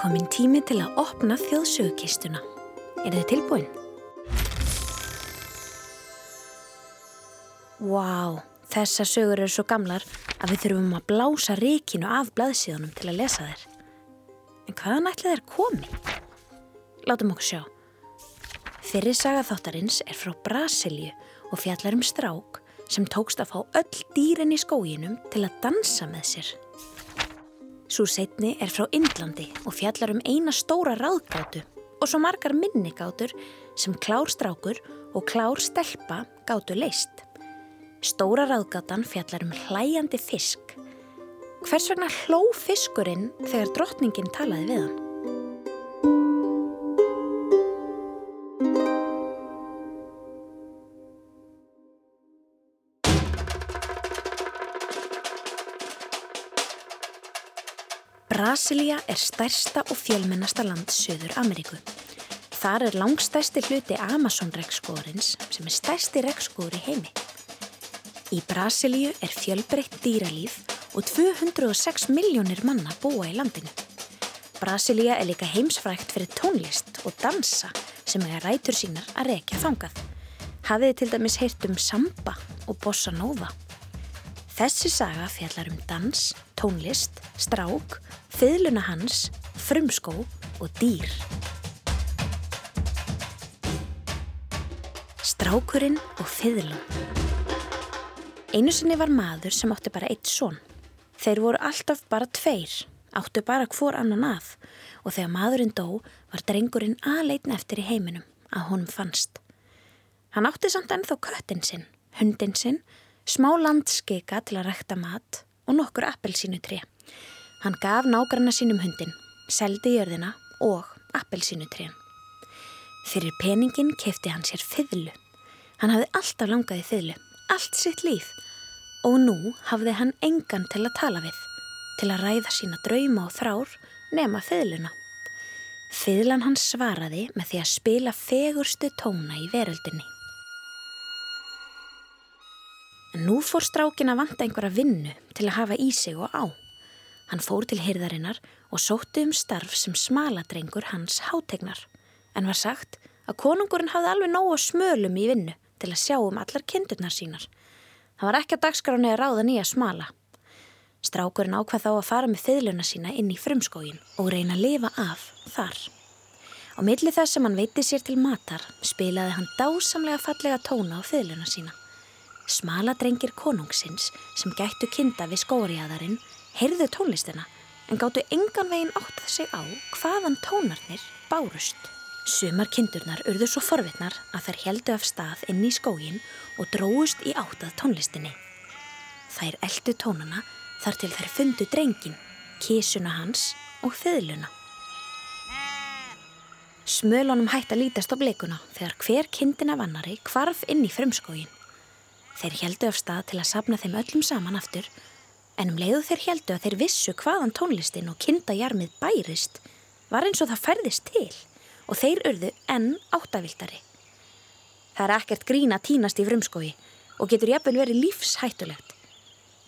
komin tími til að opna þjóðsögukistuna. Er þið tilbúin? Vá, wow, þessar sögur eru svo gamlar að við þurfum að blása ríkinu af blaðsíðunum til að lesa þér. En hvaðan ætla þér komi? Látum okkur sjá. Fyrir saga þáttarins er frá Brasilju og fjallar um strák sem tókst að fá öll dýrin í skóginum til að dansa með sér. Svo setni er frá Indlandi og fjallar um eina stóra ráðgátu og svo margar minnigátur sem klár strákur og klár stelpa gátu leist. Stóra ráðgátan fjallar um hlæjandi fisk. Hvers vegna hló fiskurinn þegar drottningin talaði við hann? Brasilia er stærsta og fjölmennasta land Suður Ameríku. Þar er langstæsti hluti Amazon-rekskóðurins sem er stærsti rekskóður í heimi. Í Brasilíu er fjölbreytt dýralíf og 206 miljónir manna búa í landinu. Brasilia er líka heimsfrækt fyrir tónlist og dansa sem er rætur sínar að rekja þangað. Hafiði til dæmis heyrt um samba og bossa nova. Þessi saga fjallar um dans, tónlist, strák fiðluna hans, frumskó og dýr. Strákurinn og fiðlun. Einu sinni var maður sem átti bara eitt són. Þeir voru alltaf bara tveir, áttu bara hvor annan að og þegar maðurinn dó var drengurinn aðleitn eftir í heiminum að honum fannst. Hann átti samt ennþá köttin sinn, hundin sinn, smá landskika til að rekta mat og nokkur appelsínu tré. Hann gaf nágranna sínum hundin, seldi jörðina og appelsínutrén. Fyrir peningin kefti hann sér fiðlu. Hann hafði alltaf langaði fiðlu, allt sitt líf og nú hafði hann engan til að tala við, til að ræða sína drauma og þrár nema fiðluna. Fiðlan hann svaraði með því að spila fegurstu tóna í veröldinni. En nú fór strákin að vanta einhverja vinnu til að hafa í sig og á. Hann fór til hyrðarinnar og sótti um starf sem smaladrengur hans hátegnar en var sagt að konungurinn hafði alveg nógu smölum í vinnu til að sjá um allar kindurnar sínar. Það var ekki að dagskráni að ráða nýja smala. Strákurinn ákvað þá að fara með þyðluna sína inn í frumskógin og reyna að lifa af þar. Á milli þess sem hann veiti sér til matar spilaði hann dásamlega fallega tóna á þyðluna sína. Smaladrengir konungsins sem gættu kinda við skóriaðarinn heyrðu tónlistina en gáttu engan veginn átt sig á hvaðan tónarnir bárust. Sumar kindurnar urðu svo forvitnar að þær heldu af stað inn í skógin og dróust í áttað tónlistinni. Þær eldu tónana þar til þær fundu drengin, kísuna hans og föðluna. Smölunum hætti að lítast á bleikuna þegar hver kindina vannari kvarf inn í frumskógin. Þeir heldu af stað til að sapna þeim öllum saman aftur En um leiðu þeir heldu að þeir vissu hvaðan tónlistin og kindajarmið bærist var eins og það færðist til og þeir urðu enn áttavildari. Það er ekkert grína tínast í frumskói og getur jafnvel verið lífshættulegt.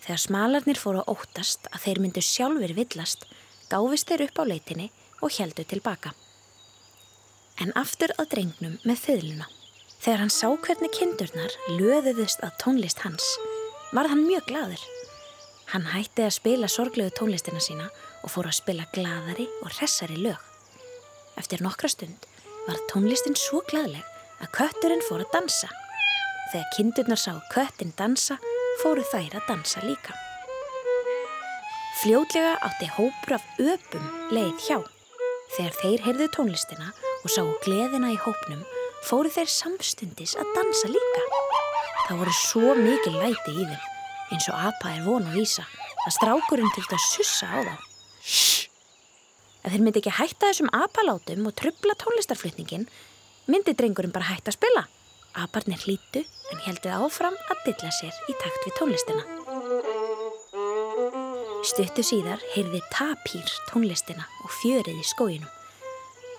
Þegar smalarnir fóru að óttast að þeir myndu sjálfur villast, gáfist þeir upp á leitinni og heldu tilbaka. En aftur að drengnum með þöðluna. Þegar hann sá hvernig kindurnar löðuðust að tónlist hans, var hann mjög gladur. Hann hætti að spila sorglegu tónlistina sína og fór að spila gladari og hressari lög. Eftir nokkra stund var tónlistin svo gladleg að kötturinn fór að dansa. Þegar kindurnar sá köttin dansa, fóru þær að dansa líka. Fljótlega átti hópur af öpum leið hjá. Þegar þeir heyrðu tónlistina og sáu gleðina í hópnum, fóru þeir samstundis að dansa líka. Það voru svo mikið læti í þeim eins og apa er von að vísa að strákurinn til þetta sussa á þá. Shhh! Ef þeir myndi ekki hætta þessum apalátum og trubla tónlistarflutningin, myndi drengurinn bara hætta að spila. Aparnir hlítu en heldu áfram að dilla sér í takt við tónlistina. Stuttu síðar heyrði tapýr tónlistina og fjörið í skóginum.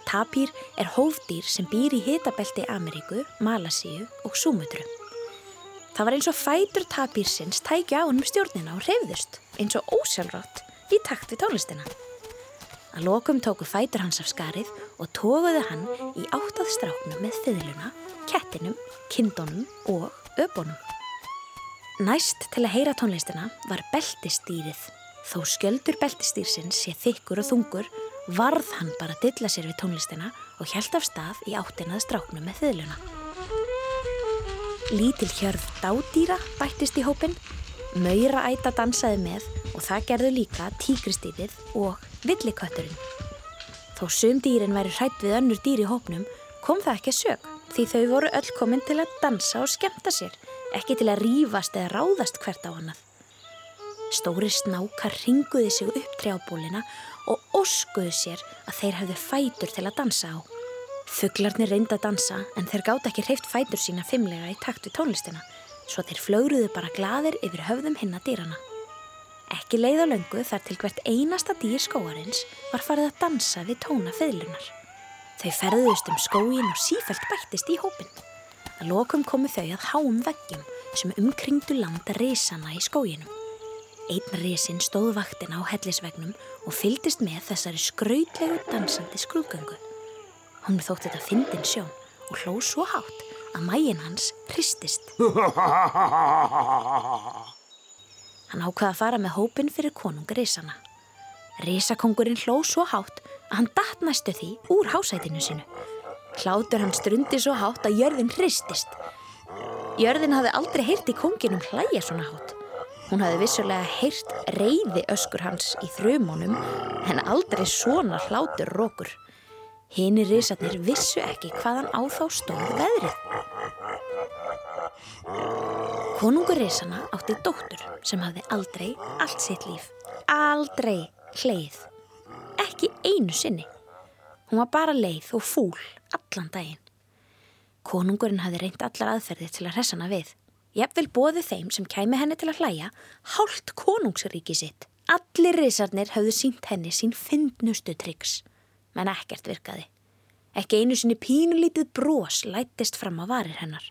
Tapýr er hófdýr sem býr í hitabelti Ameríku, Malasíu og Súmutru. Það var eins og fætur tapírsins tækja á hann um stjórnina og reyðust eins og ósjálfrátt í takt við tónlistina. Að lokum tóku fætur hans af skarið og tóguðu hann í áttað stráknum með fiðluna, kettinum, kindunum og öbunum. Næst til að heyra tónlistina var beltistýrið. Þó sköldur beltistýrsins sé þykkur og þungur varð hann bara dilla sér við tónlistina og hjælt af stað í áttinað stráknum með fiðluna. Lítil hjörð dádýra bættist í hópin, Möyra æta dansaði með og það gerðu líka tíkristýrið og villikötturinn. Þó sum dýrin væri hrætt við önnur dýr í hópnum kom það ekki að sög því þau voru öll komin til að dansa og skemta sér, ekki til að rýfast eða ráðast hvert á hannað. Stóri snákar ringuði sig upp trjábólina og oskuðu sér að þeir hefðu fætur til að dansa á. Þuglarnir reynda að dansa en þeir gátt ekki hreift fætur sína fimmlega í takt við tónlistina svo þeir flögruðu bara gladir yfir höfðum hinna dýrana. Ekki leið á löngu þar til hvert einasta dýr skóarins var farið að dansa við tóna feðlunar. Þau ferðuðust um skóin og sífælt bættist í hópin. Að lokum komu þau að háum veggjum sem umkringdu landa risana í skóginum. Einn risin stóð vaktina á hellisvegnum og fyldist með þessari skrautlegu dansandi skrúðgöngu. Hún þótti þetta fyndin sjón og hló svo hátt að mægin hans hristist. Hann ákvaði að fara með hópin fyrir konungur risana. Risakongurinn hló svo hátt að hann datt næstu því úr hásætinu sinu. Hlátur hann strundi svo hátt að jörðin hristist. Jörðin hafði aldrei heyrt í konginum hlæja svona hátt. Hún hafði vissulega heyrt reyði öskur hans í þrjumunum en aldrei svona hlátur rókur. Hini risarnir vissu ekki hvaðan á þá stóð veðrið. Konungur risana átti dóttur sem hafði aldrei allt sitt líf. Aldrei hleið. Ekki einu sinni. Hún var bara leið og fúl allan daginn. Konungurinn hafði reynd allar aðferðir til að hressana við. Jafnvel bóði þeim sem kæmi henni til að hlæja hálft konungsríki sitt. Allir risarnir hafðu sínt henni sín fyndnustu tryggs, menn ekkert virkaði. Ekki einu sinni pínulítið brós lættist fram á varir hennar.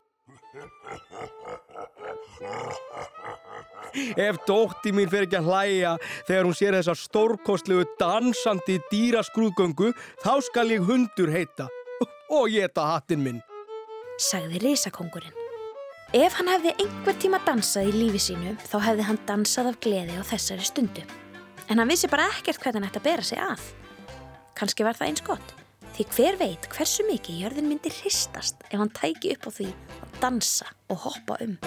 Ef dótti mín fer ekki að hlæja þegar hún sér þessa stórkostlegu dansandi dýraskrúðgöngu þá skal ég hundur heita og geta hattinn minn. Sagði risakongurinn. Ef hann hefði einhver tíma dansað í lífi sínu þá hefði hann dansað af gleði á þessari stundu. En hann vissi bara ekkert hvernig hann ætti að bera sig að. Kanski var það eins gott. Því hver veit hversu mikið jörðin myndi hristast ef hann tæki upp á því að dansa og hoppa um.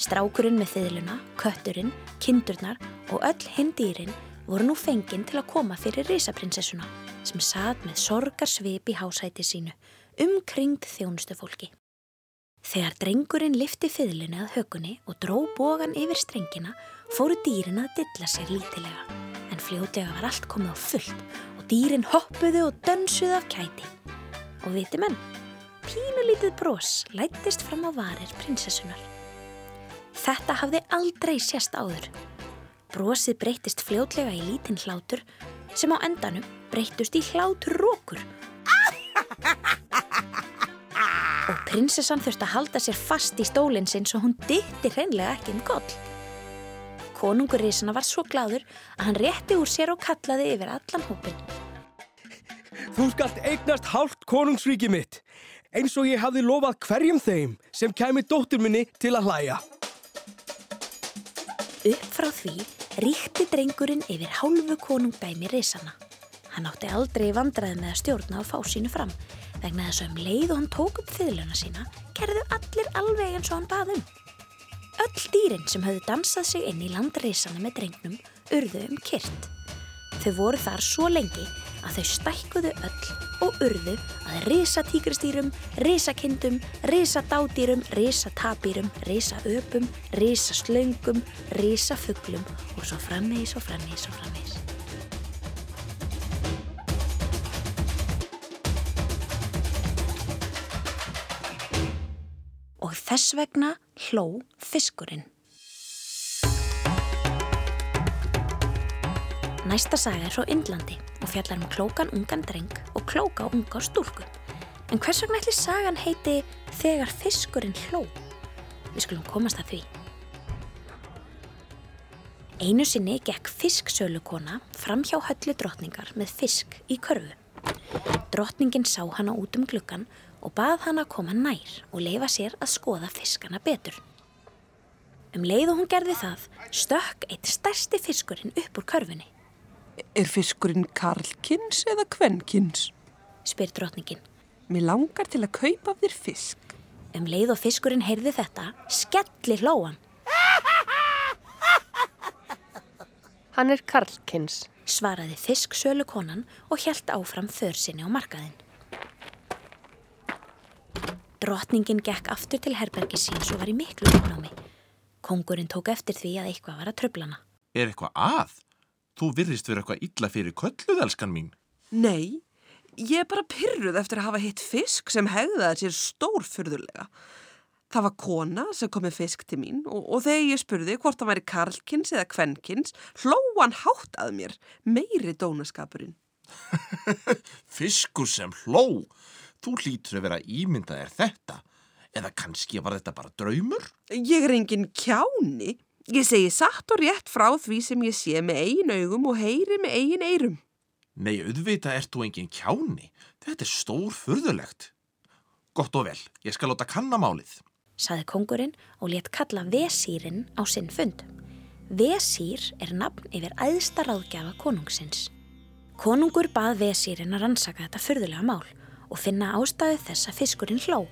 Strákurinn með þiðluna, kötturinn, kindurnar og öll hindýrin voru nú fenginn til að koma fyrir risaprinsessuna sem sað með sorgarsvip í hásæti sínu umkring þjónustu fólki. Þegar drengurinn lifti fiðlunni að hökunni og dró bógan yfir strengina fóru dýrin að dilla sér lítilega en fljótega var allt komið á fullt og dýrin hoppuðu og dönsuðu af kæti. Og viti menn, pínulítið brós lættist fram á varir prinsessunar. Þetta hafði aldrei sérst áður. Brósið breytist fljótlega í lítinn hlátur sem á endanum breytust í hlátur rókur. Og prinsessan þurfti að halda sér fast í stólinn sinn svo hún dytti hreinlega ekki um koll. Konungur Rísana var svo gladur að hann rétti úr sér og kallaði yfir allan hópin. Þú skalt eignast hálft konungsríki mitt eins og ég hafði lofað hverjum þeim sem kæmi dóttur minni til að hlæja. Upp frá því ríkti drengurinn yfir hálfu konungdæmi risana. Hann átti aldrei vandraði með að stjórna og fá sínu fram vegna þess að um leið og hann tók upp þiðluna sína kerðu allir alveg eins og hann baðum. Öll dýrin sem höfðu dansað sig inn í landrisana með drengnum urðu um kyrt. Þau voru þar svo lengi að þau stækkuðu öll og urðu að risatíkristýrum, risakindum, risadádýrum, risatapýrum, risaöpum, risaslöngum, risafuglum og svo frammeis og frammeis og frammeis. Og þess vegna hló fiskurinn. Næsta saga er frá Indlandi og fjallar um klókan ungan dreng og klóka unga stúlku. En hvers vegna ætli sagan heiti Þegar fiskurinn hló? Við skulum komast að því. Einu sinni gekk fisksölukona fram hjá höllu drottningar með fisk í körfu. Drottningin sá hana út um gluggan og bað hana að koma nær og leifa sér að skoða fiskana betur. Um leið og hún gerði það, stökk eitt stærsti fiskurinn upp úr körfunni. Er fiskurinn karlkins eða kvennkins? spyr drottningin. Mér langar til að kaupa af þér fisk. Um leið og fiskurinn heyrði þetta, skelli hlóan. Hann er Karlkins. svaraði fisksölukonan og hjælt áfram för sinni á markaðinn. Drottningin gekk aftur til herbergi síns og var í miklu uppnámi. Kongurinn tók eftir því að eitthvað var að tröflana. Er eitthvað að? Þú virðist vera eitthvað illa fyrir kölluð, elskan mín. Nei, ég er bara pyrruð eftir að hafa hitt fisk sem hegðaði sér stórfurðulega. Það var kona sem kom með fisk til mín og, og þegar ég spurði hvort það væri karlkins eða kvenkins, hlóan hátt að mér, meiri dónaskapurinn. Fiskur sem hló. Þú hlýtur að vera ímyndað er þetta. Eða kannski var þetta bara draumur? Ég er engin kjáni. Ég segi satt og rétt frá því sem ég sé með eigin augum og heyri með eigin eyrum. Nei, auðvita ert þú engin kjáni. Þetta er stór furðulegt. Gott og vel, ég skal láta kannamálið. saði kongurinn og let kalla Vesýrin á sinn fund. Vesýr er nafn yfir æðsta ráðgjafa konungsins. Konungur bað Vesýrin að rannsaka þetta furðulega mál og finna ástæðu þess að fiskurinn hló,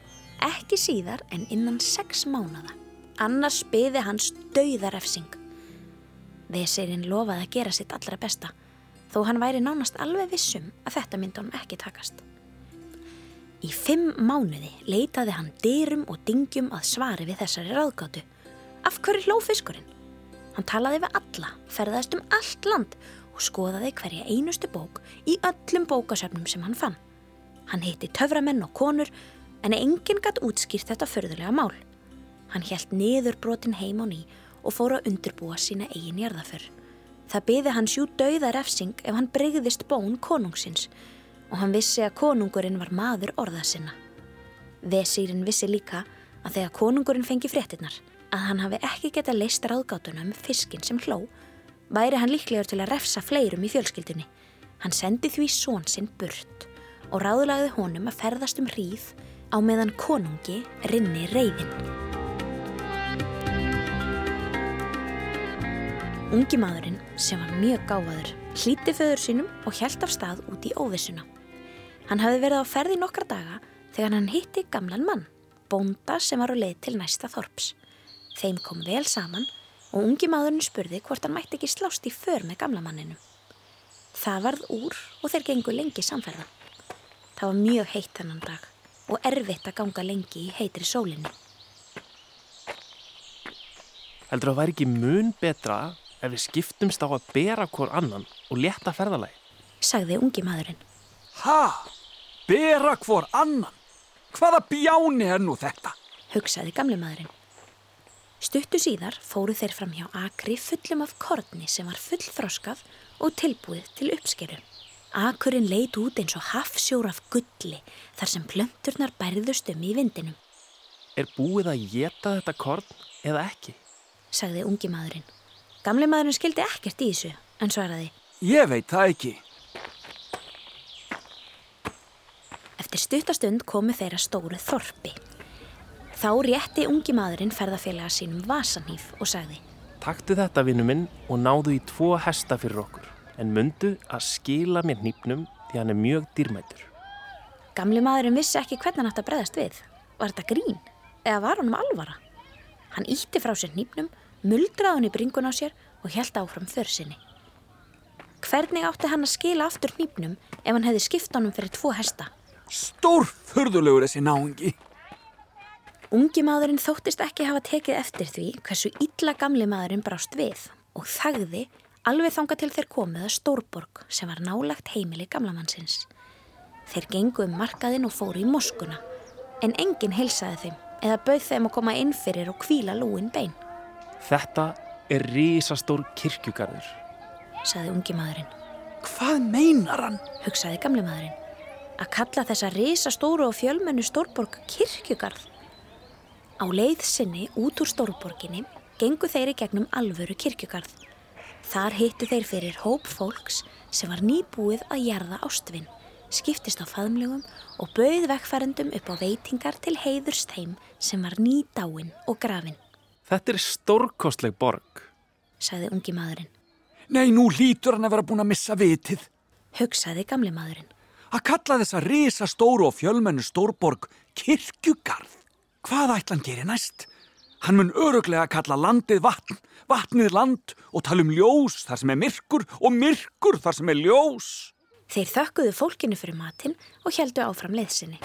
ekki síðar en innan sex mánada. Annars byði hans dauðarefsing. Vesýrin lofaði að gera sitt allra besta, þó hann væri nánast alveg vissum að þetta myndi honum ekki takast. Í fimm mánuði leitaði hann dyrum og dingjum að svari við þessari ráðgátu. Af hverju hló fiskurinn? Hann talaði við alla, ferðaðist um allt land og skoðaði hverja einustu bók í öllum bókasöfnum sem hann fann. Hann hitti töframenn og konur en enginn gatt útskýrt þetta förðulega mál. Hann hjælt niður brotin heim á ný og fór að undirbúa sína eigin jarðaför. Það byði hann sjú dauða refsing ef hann breyðist bón konungsins og hann vissi að konungurinn var maður orða sinna. Vesýrin vissi líka að þegar konungurinn fengi fréttinnar að hann hafi ekki geta leist ráðgátuna um fiskin sem hló, væri hann líklegur til að refsa fleirum í fjölskyldunni. Hann sendi því són sinn burt og ráðlagði honum að ferðast um hríð á meðan konungi rinni reyðin. Ungi maðurinn, sem var mjög gáfaður, hlíti föður sínum og hjælt af stað út í óvissuna. Hann hafði verið á ferði nokkra daga þegar hann hitti gamlan mann, bónda sem var á leið til næsta þorps. Þeim kom vel saman og ungi maðurinn spurði hvort hann mætti ekki slást í för með gamla manninu. Það varð úr og þeir gengu lengi samferða. Það var mjög heitt þennan dag og erfitt að ganga lengi í heitri sólinni. Heldur að það væri ekki mun betra ef við skiptumst á að bera hvort annan og létta ferðalagi? Sagði ungi maðurinn. Ha? Bera hvor annan? Hvaða bjáni er nú þetta? Hugsaði gamli maðurinn. Stuttu síðar fóru þeir fram hjá akri fullum af korni sem var fullþroskað og tilbúið til uppskeru. Akurinn leit út eins og hafsjór af gulli þar sem plönturnar bærðust um í vindinum, Er búið að geta þetta korn eða ekki? sagði ungi maðurinn. Gamli maðurinn skildi ekkert í þessu en svaraði. Ég veit það ekki. Eftir stuttastund komu þeirra stóru þorpi. Þá rétti ungi maðurinn ferðafélaga sínum vasanhýf og sagði. Taktu þetta vinnu minn og náðu í tvo hesta fyrir okkur en mundu að skila mér nýpnum því hann er mjög dýrmætur. Gamli maðurinn vissi ekki hvernig hann átt að breðast við. Var þetta grín? Eða var honum alvara? Hann ítti frá sér nýpnum, muldraði hann í bringun á sér og held áfram för sinni. Hvernig átti hann að skila aftur nýpnum ef hann hefði skipt honum fyrir tvo hesta? Stór furðulegur þessi náungi. Ungi maðurinn þóttist ekki hafa tekið eftir því hversu illa gamli maðurinn brást við og þagði alveg þanga til þeir komið að Stórborg sem var nálagt heimili gamlamannsins. Þeir gengu um markaðinn og fóru í moskuna en enginn heilsaði þeim eða bauð þeim að koma inn fyrir og kvíla lúin bein, Þetta er risastór kirkjugarður. saði ungi maðurinn. Hvað meinar hann? Hugsaði gamli maðurinn. Að kalla þessa risastóru og fjölmennu Stórborg kirkjugarð. Á leið sinni út úr Stórborginni gengu þeir í gegnum alvöru kirkjugarð. Þar hittu þeir fyrir hóp fólks sem var nýbúið að jarða ástvinn, skiptist á faðmlegum og bauð vekkfærendum upp á veitingar til heiðurst heim sem var nýdáinn og grafinn, Þetta er stórkostleg borg. sagði ungi maðurinn. Nei, nú lítur hann að vera búin að missa vitið. Hugsaði gamli maðurinn. Að kalla þessa risa stóru og fjölmennu stórborg kirkjugarð. Hvað ætla hann gerir næst? Hann mun öruglega kalla landið vatn, vatnið land og tala um ljós þar sem er myrkur og myrkur þar sem er ljós. Þeir þökkuðu fólkinu fyrir matinn og heldu áfram leiðsinni.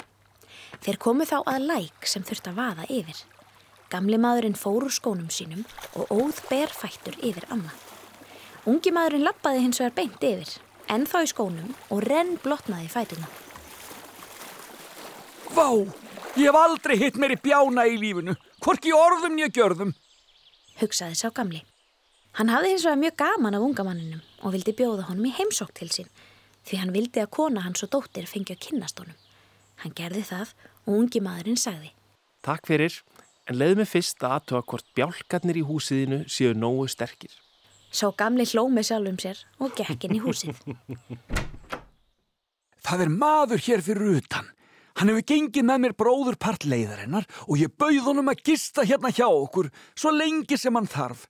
Þeir komu þá að læk sem þurfti að vaða yfir. Gamli maðurinn fór úr skónum sínum og óð ber fættur yfir annað. Ungi maðurinn lappaði hins vegar beint yfir, ennþá í skónum og renn blotnaði fætuna. Vá, ég hef aldrei hitt meiri bjána í lífinu, hvorki orðum nýja gjörðum. Hugsaði sá gamli. Hann hafði hins vegar mjög gaman af unga manninum og vildi bjóða honum í heimsók til sín því hann vildi að kona hans og dóttir fengi að kynnast honum. Hann gerði það og ungi maðurinn sagði. Takk fyrir, en leiðu mig fyrst að aðtöga hvort bjálkarnir í húsiðinu séu nógu sterkir. Sá gamli hló með sjálfum sér og gekk inn í húsið. Það er maður hér fyrir utan. Hann hefur gengið með mér bróðurpart leiðarinnar og ég bauð honum að gista hérna hjá okkur svo lengi sem hann þarf.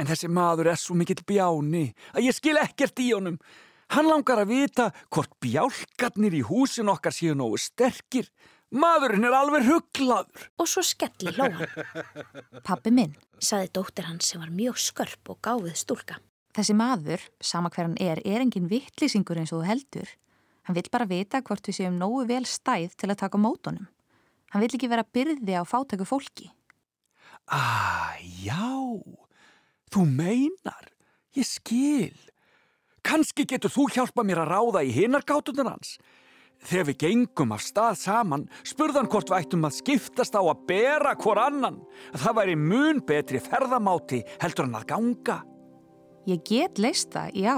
En þessi maður er svo mikill bjáni að ég skil ekkert í honum. Hann langar að vita hvort bjálkarnir í húsin okkar séu nógu sterkir. Maðurinn er alveg rugglaður. Og svo skelli hlóan, Pappi minn, saði dóttir hans sem var mjög skörp og gáfið stúlka. þessi maður, sama hver hann er, er engin vittlýsingur eins og þú heldur. Hann vill bara vita hvort við séum nógu vel stæð til að taka á mótunum. Hann vill ekki vera byrði á fátæku fólki. Ah, já, þú meinar, ég skil. Kanski getur þú hjálpa mér að ráða í hinargátunar hans. Þegar við gengum af stað saman, spurðan hvort við ættum að skiptast á að bera hvor annan. Það væri mun betri ferðamáti heldur en að ganga. Ég get leist það, já.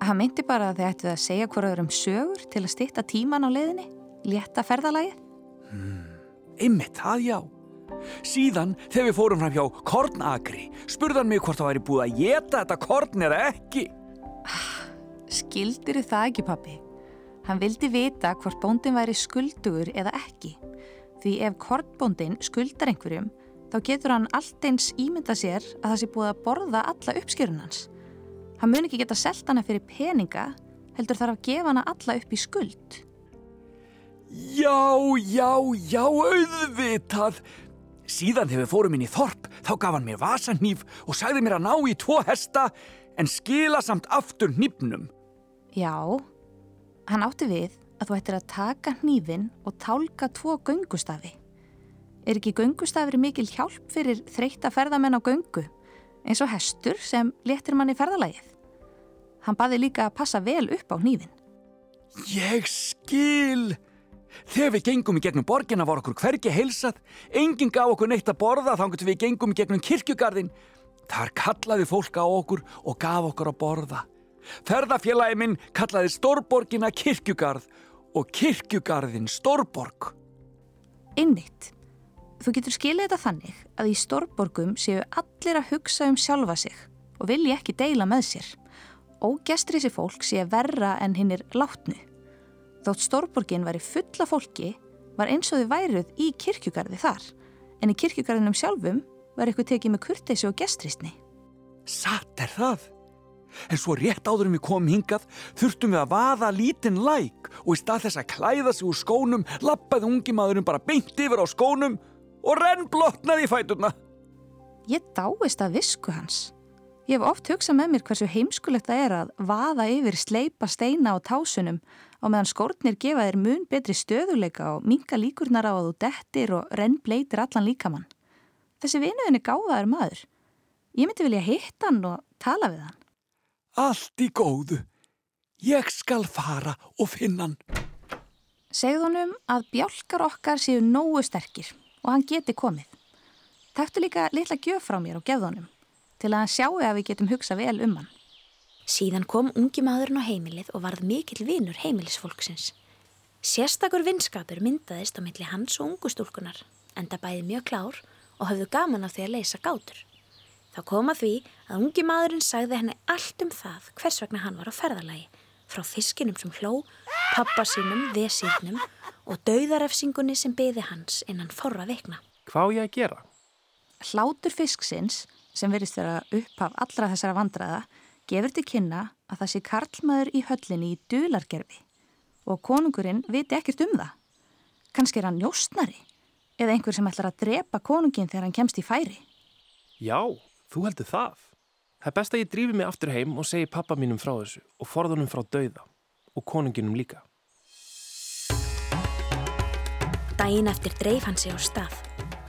Hann meinti bara að þið ættu að segja hvora öðrum sögur til að stýtta tíman á leiðinni, létta ferðalagið. Einmitt það, já. Síðan, þegar við fórum fram hjá kornagri, spurðan mig hvort það væri búið að geta þetta korn eða ekki. Skildir það ekki, pappi? Hann vildi vita hvort bóndin væri skuldugur eða ekki. Því ef kornbóndin skuldar einhverjum, þá getur hann allt eins ímynda sér að það sé búið að borða alla uppskjörun hans. Hann mun ekki geta selt hana fyrir peninga, heldur þarf að gefa hana alla upp í skuld. Já, já, já, auðvitað. Síðan þegar við fórum inn í þorp, þá gaf hann mér vasanýf og sagði mér að ná í tvo hesta en skila samt aftur nýpnum. Já, hann átti við að þú ættir að taka hnífin og tálka tvo göngustafi. Er ekki göngustafir mikil hjálp fyrir þreytta ferðamenn á göngu, eins og hestur sem léttir manni ferðalagið? Hann baði líka að passa vel upp á hnífin. Ég skil. Þegar við gengum í gegnum borgina var okkur hvergi heilsað, enginn gaf okkur neitt að borða þannig við gengum í gegnum kirkjugarðin. Þar kallaði fólk á okkur og gaf okkur að borða. Ferðafélagi minn kallaði stórborgina kirkjugarð og kirkjugarðin stórborg. Einmitt. Þú getur skilið þetta þannig að í stórborgum séu allir að hugsa um sjálfa sig og vilji ekki deila með sér. Ógestrísi fólk sé verra en hinn er látnu. Þótt stórborgin væri fulla fólki var eins og þið væruð í kirkjugarði þar en í kirkjugarðinum sjálfum var eitthvað tekið með kurteysi og gestristni. Satt er það. En svo rétt áður en við komum hingað þurftum við að vaða lítinn læk og í stað þess að klæða sig úr skónum lappaði ungi maðurinn bara beint yfir á skónum og renn blotnaði í fæturna. Ég dáist að visku hans. Ég hef oft hugsað með mér hversu heimskulegt það er að vaða yfir sleipa steina á tásunum og meðan skórnir gefa þér mun betri stöðuleika og minga líkurnar á að þú dettir og renn bleitir allan líkamann. Þessi vinuðin er gáðaður maður. Ég myndi vilja hitta hann og tala við hann. Allt í góðu. Ég skal fara og finna hann. Segð honum að bjálkar okkar séu nógu sterkir og hann geti komið. Takktu líka litla gjöf frá mér og gefð honum til að hann sjáu að við getum hugsa vel um hann. Síðan kom ungi maðurinn á heimilið og varð mikill vinur heimilisfólksins. Sérstakur vinskapur myndaðist á milli hans og ungu stúlkunar, enda bæði mjög klár og hafðu gaman af því að leysa gátur. Þá koma því að ungi maðurinn sagði henni allt um það hvers vegna hann var á ferðalagi, frá fiskinum sem hló, pappa sínum, vesýrnum og dauðarefsingunni sem beði hans innan forra vikna. Hvað á ég að gera? Hlátur fisksins, sem verist vera upphaf allra þessara vandraða, gefur til kynna að það sé karlmaður í höllinni í dulargerfi og konungurinn viti ekkert um það. Kanski er hann njóstnari eða einhver sem ætlar að drepa konungin þegar hann kemst í færi. Já, þú heldur það. Það er best að ég drífi mig aftur heim og segi pappa mínum frá þessu og forðunum frá dauða og konunginum líka. Dæin eftir dreif hann sig á stað,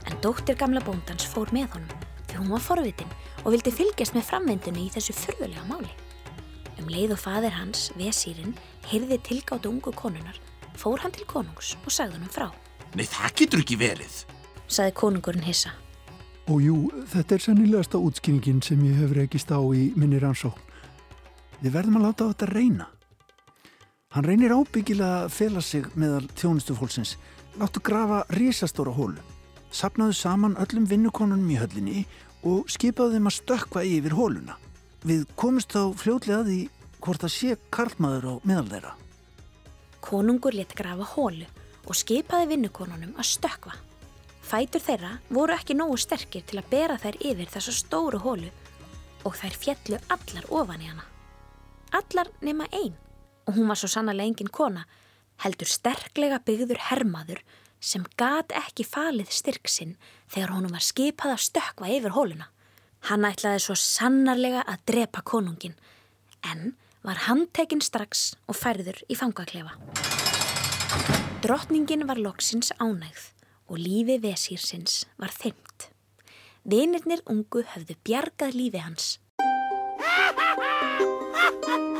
en dóttir gamla bóndans fór með honum því hún var forvitin og vildi fylgjast með framvindunni í þessu fyrðulega máli. Um leið og fadir hans, Vesýrin, heyrði tilgátt ungu konunar, fór hann til konungs og sagði hann frá. Nei, það getur ekki verið. Saði konungurinn hissa. Og jú, þetta er sennilegasta útskýringin sem ég hefur rekist á í minni rannsókn. Við verðum að láta á þetta reyna. Hann reynir ábyggilega að fela sig meðal þjónustufólksins. Láttu grafa risastóra hólu. Sapnaðu saman öllum vinnukonunum í höllinni og skipaðu þeim að stökka yfir hóluna. Við komumst þá fljóðlega að því hvort það sé karlmaður á meðal þeirra. Konungur let grafa hólu og skipaði vinnukonunum að stökva. Fætur þeirra voru ekki nógu sterkir til að bera þær yfir þessa stóru hólu og þær fjallu allar ofan í hana. Allar nema einn og hún var svo sannlega engin kona, heldur sterklega byggður hermaður sem gat ekki falið styrk sinn þegar honum var skipað að stökva yfir hóluna. Hann ætlaði svo sannarlega að drepa konungin, en var handtekinn strax og færður í fangaklefa. Drottningin var loksins ánægð og lífi vesýrsins var þymt. Vinirnir ungu höfðu bjargað lífi hans.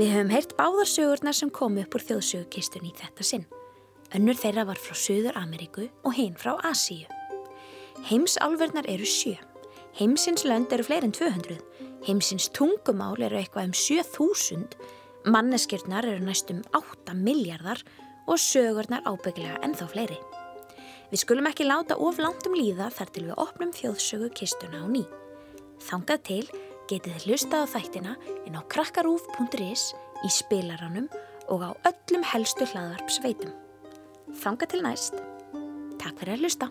Við höfum heyrt báðarsögurnar sem komu upp úr þjóðsögukistunni í þetta sinn. Önnur þeirra var frá Suður Ameríku og hinn frá Asíu. Heimsálfurnar eru sjö. Heimsins lönd eru fleiri en 200. Heimsins tungumál eru eitthvað um 7000. Manneskjörnar eru næstum 8 miljardar og sögurnar ábygglega ennþá fleiri. Við skulum ekki láta of langt um líða þar til við opnum þjóðsögu kistuna á ný. Þangað til getið þið hlusta á þættina en á krakkarúf.is í spilaranum og á öllum helstu hlaðvarp sveitum. Þanga til næst. Takk fyrir að hlusta.